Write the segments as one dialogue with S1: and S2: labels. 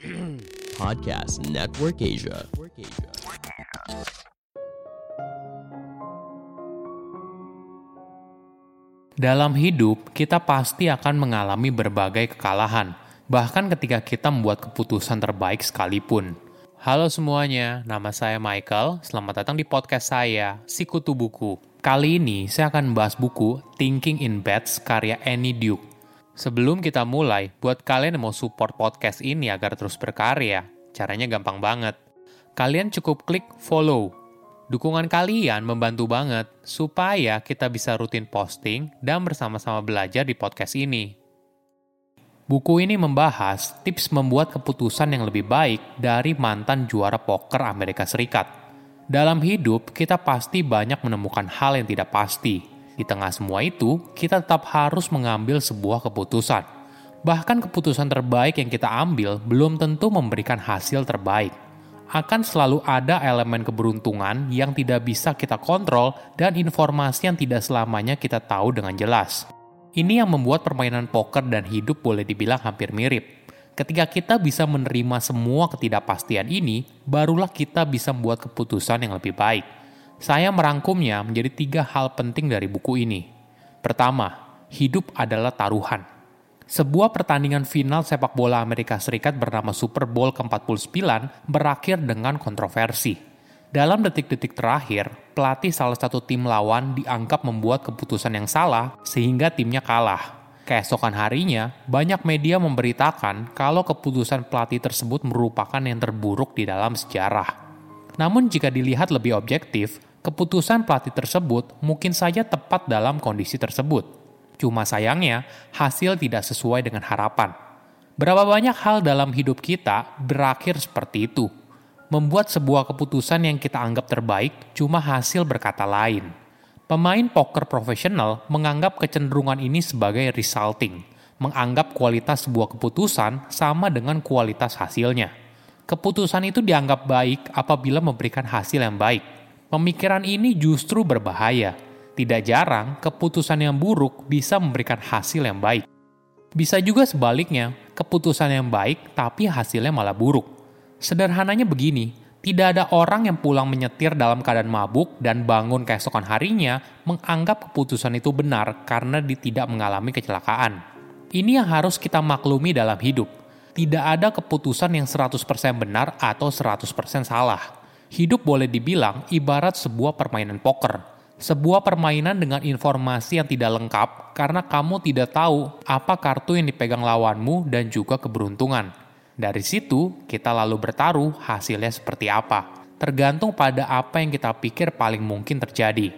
S1: Podcast Network Asia.
S2: Dalam hidup, kita pasti akan mengalami berbagai kekalahan, bahkan ketika kita membuat keputusan terbaik sekalipun. Halo semuanya, nama saya Michael. Selamat datang di podcast saya, Sikutu Buku. Kali ini saya akan membahas buku Thinking in Bets karya Annie Duke. Sebelum kita mulai, buat kalian yang mau support podcast ini agar terus berkarya, caranya gampang banget. Kalian cukup klik follow. Dukungan kalian membantu banget supaya kita bisa rutin posting dan bersama-sama belajar di podcast ini. Buku ini membahas tips membuat keputusan yang lebih baik dari mantan juara poker Amerika Serikat. Dalam hidup, kita pasti banyak menemukan hal yang tidak pasti, di tengah semua itu, kita tetap harus mengambil sebuah keputusan. Bahkan keputusan terbaik yang kita ambil belum tentu memberikan hasil terbaik. Akan selalu ada elemen keberuntungan yang tidak bisa kita kontrol dan informasi yang tidak selamanya kita tahu dengan jelas. Ini yang membuat permainan poker dan hidup boleh dibilang hampir mirip. Ketika kita bisa menerima semua ketidakpastian ini, barulah kita bisa membuat keputusan yang lebih baik. Saya merangkumnya menjadi tiga hal penting dari buku ini. Pertama, hidup adalah taruhan. Sebuah pertandingan final sepak bola Amerika Serikat bernama Super Bowl ke-49 berakhir dengan kontroversi. Dalam detik-detik terakhir, pelatih salah satu tim lawan dianggap membuat keputusan yang salah sehingga timnya kalah. Keesokan harinya, banyak media memberitakan kalau keputusan pelatih tersebut merupakan yang terburuk di dalam sejarah. Namun jika dilihat lebih objektif, keputusan pelatih tersebut mungkin saja tepat dalam kondisi tersebut. Cuma sayangnya, hasil tidak sesuai dengan harapan. Berapa banyak hal dalam hidup kita berakhir seperti itu. Membuat sebuah keputusan yang kita anggap terbaik cuma hasil berkata lain. Pemain poker profesional menganggap kecenderungan ini sebagai resulting, menganggap kualitas sebuah keputusan sama dengan kualitas hasilnya. Keputusan itu dianggap baik apabila memberikan hasil yang baik, Pemikiran ini justru berbahaya. Tidak jarang, keputusan yang buruk bisa memberikan hasil yang baik. Bisa juga sebaliknya, keputusan yang baik tapi hasilnya malah buruk. Sederhananya begini, tidak ada orang yang pulang menyetir dalam keadaan mabuk dan bangun keesokan harinya menganggap keputusan itu benar karena tidak mengalami kecelakaan. Ini yang harus kita maklumi dalam hidup. Tidak ada keputusan yang 100% benar atau 100% salah hidup boleh dibilang ibarat sebuah permainan poker. Sebuah permainan dengan informasi yang tidak lengkap karena kamu tidak tahu apa kartu yang dipegang lawanmu dan juga keberuntungan. Dari situ, kita lalu bertaruh hasilnya seperti apa. Tergantung pada apa yang kita pikir paling mungkin terjadi.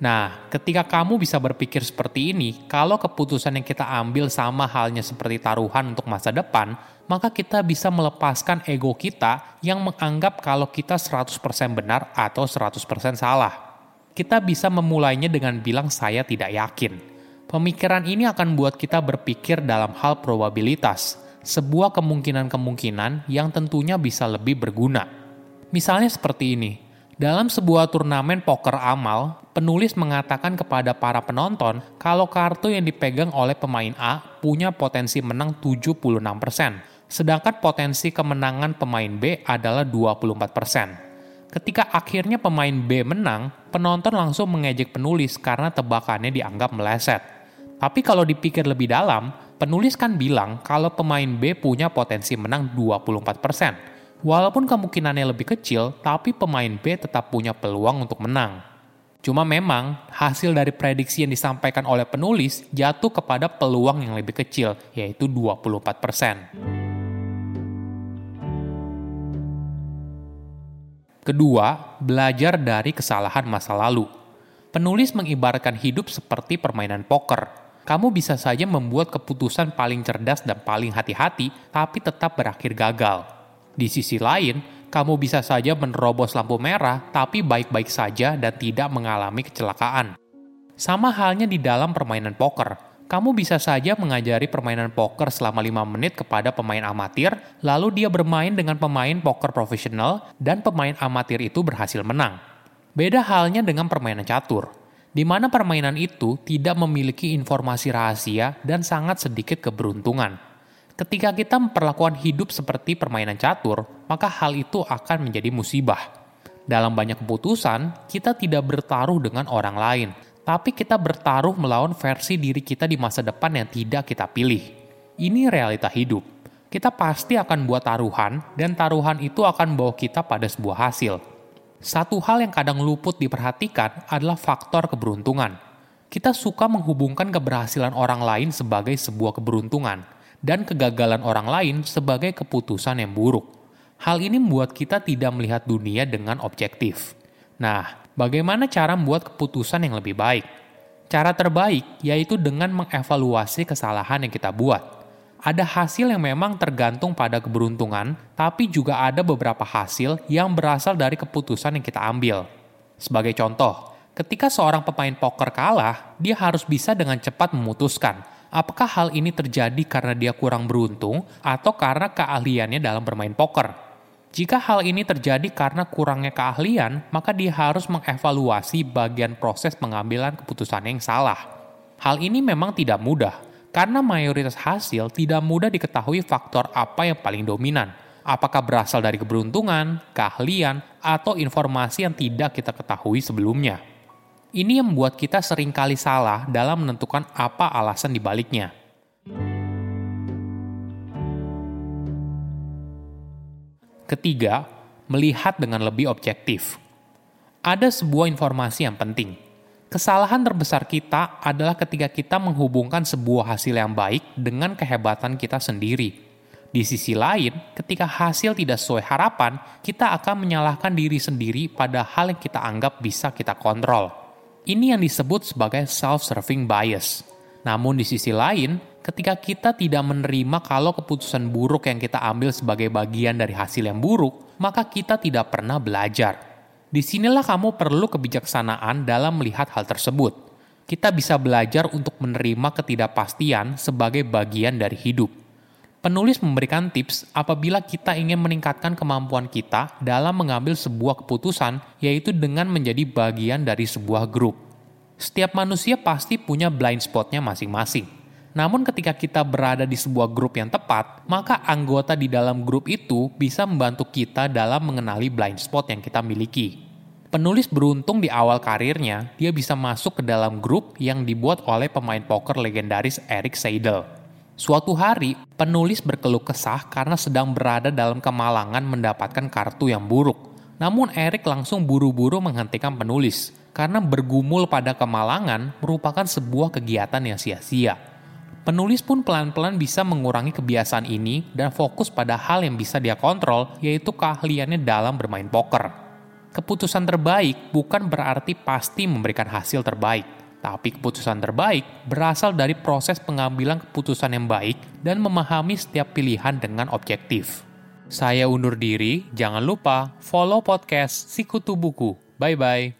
S2: Nah, ketika kamu bisa berpikir seperti ini, kalau keputusan yang kita ambil sama halnya seperti taruhan untuk masa depan, maka kita bisa melepaskan ego kita yang menganggap kalau kita 100% benar atau 100% salah. Kita bisa memulainya dengan bilang saya tidak yakin. Pemikiran ini akan buat kita berpikir dalam hal probabilitas, sebuah kemungkinan-kemungkinan yang tentunya bisa lebih berguna. Misalnya seperti ini, dalam sebuah turnamen poker amal, penulis mengatakan kepada para penonton kalau kartu yang dipegang oleh pemain A punya potensi menang 76%, sedangkan potensi kemenangan pemain B adalah 24%. Ketika akhirnya pemain B menang, penonton langsung mengejek penulis karena tebakannya dianggap meleset. Tapi kalau dipikir lebih dalam, penulis kan bilang kalau pemain B punya potensi menang 24%. Walaupun kemungkinannya lebih kecil, tapi pemain B tetap punya peluang untuk menang. Cuma memang hasil dari prediksi yang disampaikan oleh penulis jatuh kepada peluang yang lebih kecil, yaitu 24%. Kedua, belajar dari kesalahan masa lalu. Penulis mengibaratkan hidup seperti permainan poker. Kamu bisa saja membuat keputusan paling cerdas dan paling hati-hati, tapi tetap berakhir gagal. Di sisi lain, kamu bisa saja menerobos lampu merah, tapi baik-baik saja dan tidak mengalami kecelakaan. Sama halnya di dalam permainan poker kamu bisa saja mengajari permainan poker selama 5 menit kepada pemain amatir, lalu dia bermain dengan pemain poker profesional, dan pemain amatir itu berhasil menang. Beda halnya dengan permainan catur, di mana permainan itu tidak memiliki informasi rahasia dan sangat sedikit keberuntungan. Ketika kita memperlakukan hidup seperti permainan catur, maka hal itu akan menjadi musibah. Dalam banyak keputusan, kita tidak bertaruh dengan orang lain, tapi kita bertaruh melawan versi diri kita di masa depan yang tidak kita pilih. Ini realita hidup. Kita pasti akan buat taruhan, dan taruhan itu akan membawa kita pada sebuah hasil. Satu hal yang kadang luput diperhatikan adalah faktor keberuntungan. Kita suka menghubungkan keberhasilan orang lain sebagai sebuah keberuntungan, dan kegagalan orang lain sebagai keputusan yang buruk. Hal ini membuat kita tidak melihat dunia dengan objektif. Nah, bagaimana cara membuat keputusan yang lebih baik? Cara terbaik yaitu dengan mengevaluasi kesalahan yang kita buat. Ada hasil yang memang tergantung pada keberuntungan, tapi juga ada beberapa hasil yang berasal dari keputusan yang kita ambil. Sebagai contoh, ketika seorang pemain poker kalah, dia harus bisa dengan cepat memutuskan apakah hal ini terjadi karena dia kurang beruntung atau karena keahliannya dalam bermain poker. Jika hal ini terjadi karena kurangnya keahlian, maka dia harus mengevaluasi bagian proses pengambilan keputusan yang salah. Hal ini memang tidak mudah, karena mayoritas hasil tidak mudah diketahui faktor apa yang paling dominan. Apakah berasal dari keberuntungan, keahlian, atau informasi yang tidak kita ketahui sebelumnya. Ini yang membuat kita sering kali salah dalam menentukan apa alasan dibaliknya. Ketiga, melihat dengan lebih objektif. Ada sebuah informasi yang penting. Kesalahan terbesar kita adalah ketika kita menghubungkan sebuah hasil yang baik dengan kehebatan kita sendiri. Di sisi lain, ketika hasil tidak sesuai harapan, kita akan menyalahkan diri sendiri pada hal yang kita anggap bisa kita kontrol. Ini yang disebut sebagai self-serving bias. Namun di sisi lain, ketika kita tidak menerima kalau keputusan buruk yang kita ambil sebagai bagian dari hasil yang buruk, maka kita tidak pernah belajar. Di sinilah kamu perlu kebijaksanaan dalam melihat hal tersebut. Kita bisa belajar untuk menerima ketidakpastian sebagai bagian dari hidup. Penulis memberikan tips apabila kita ingin meningkatkan kemampuan kita dalam mengambil sebuah keputusan, yaitu dengan menjadi bagian dari sebuah grup. Setiap manusia pasti punya blind spotnya masing-masing. Namun ketika kita berada di sebuah grup yang tepat, maka anggota di dalam grup itu bisa membantu kita dalam mengenali blind spot yang kita miliki. Penulis beruntung di awal karirnya, dia bisa masuk ke dalam grup yang dibuat oleh pemain poker legendaris Eric Seidel. Suatu hari, penulis berkeluh kesah karena sedang berada dalam kemalangan mendapatkan kartu yang buruk. Namun Eric langsung buru-buru menghentikan penulis, karena bergumul pada kemalangan merupakan sebuah kegiatan yang sia-sia. Penulis pun pelan-pelan bisa mengurangi kebiasaan ini dan fokus pada hal yang bisa dia kontrol, yaitu keahliannya dalam bermain poker. Keputusan terbaik bukan berarti pasti memberikan hasil terbaik, tapi keputusan terbaik berasal dari proses pengambilan keputusan yang baik dan memahami setiap pilihan dengan objektif. Saya undur diri, jangan lupa follow podcast Sikutu Buku. Bye-bye.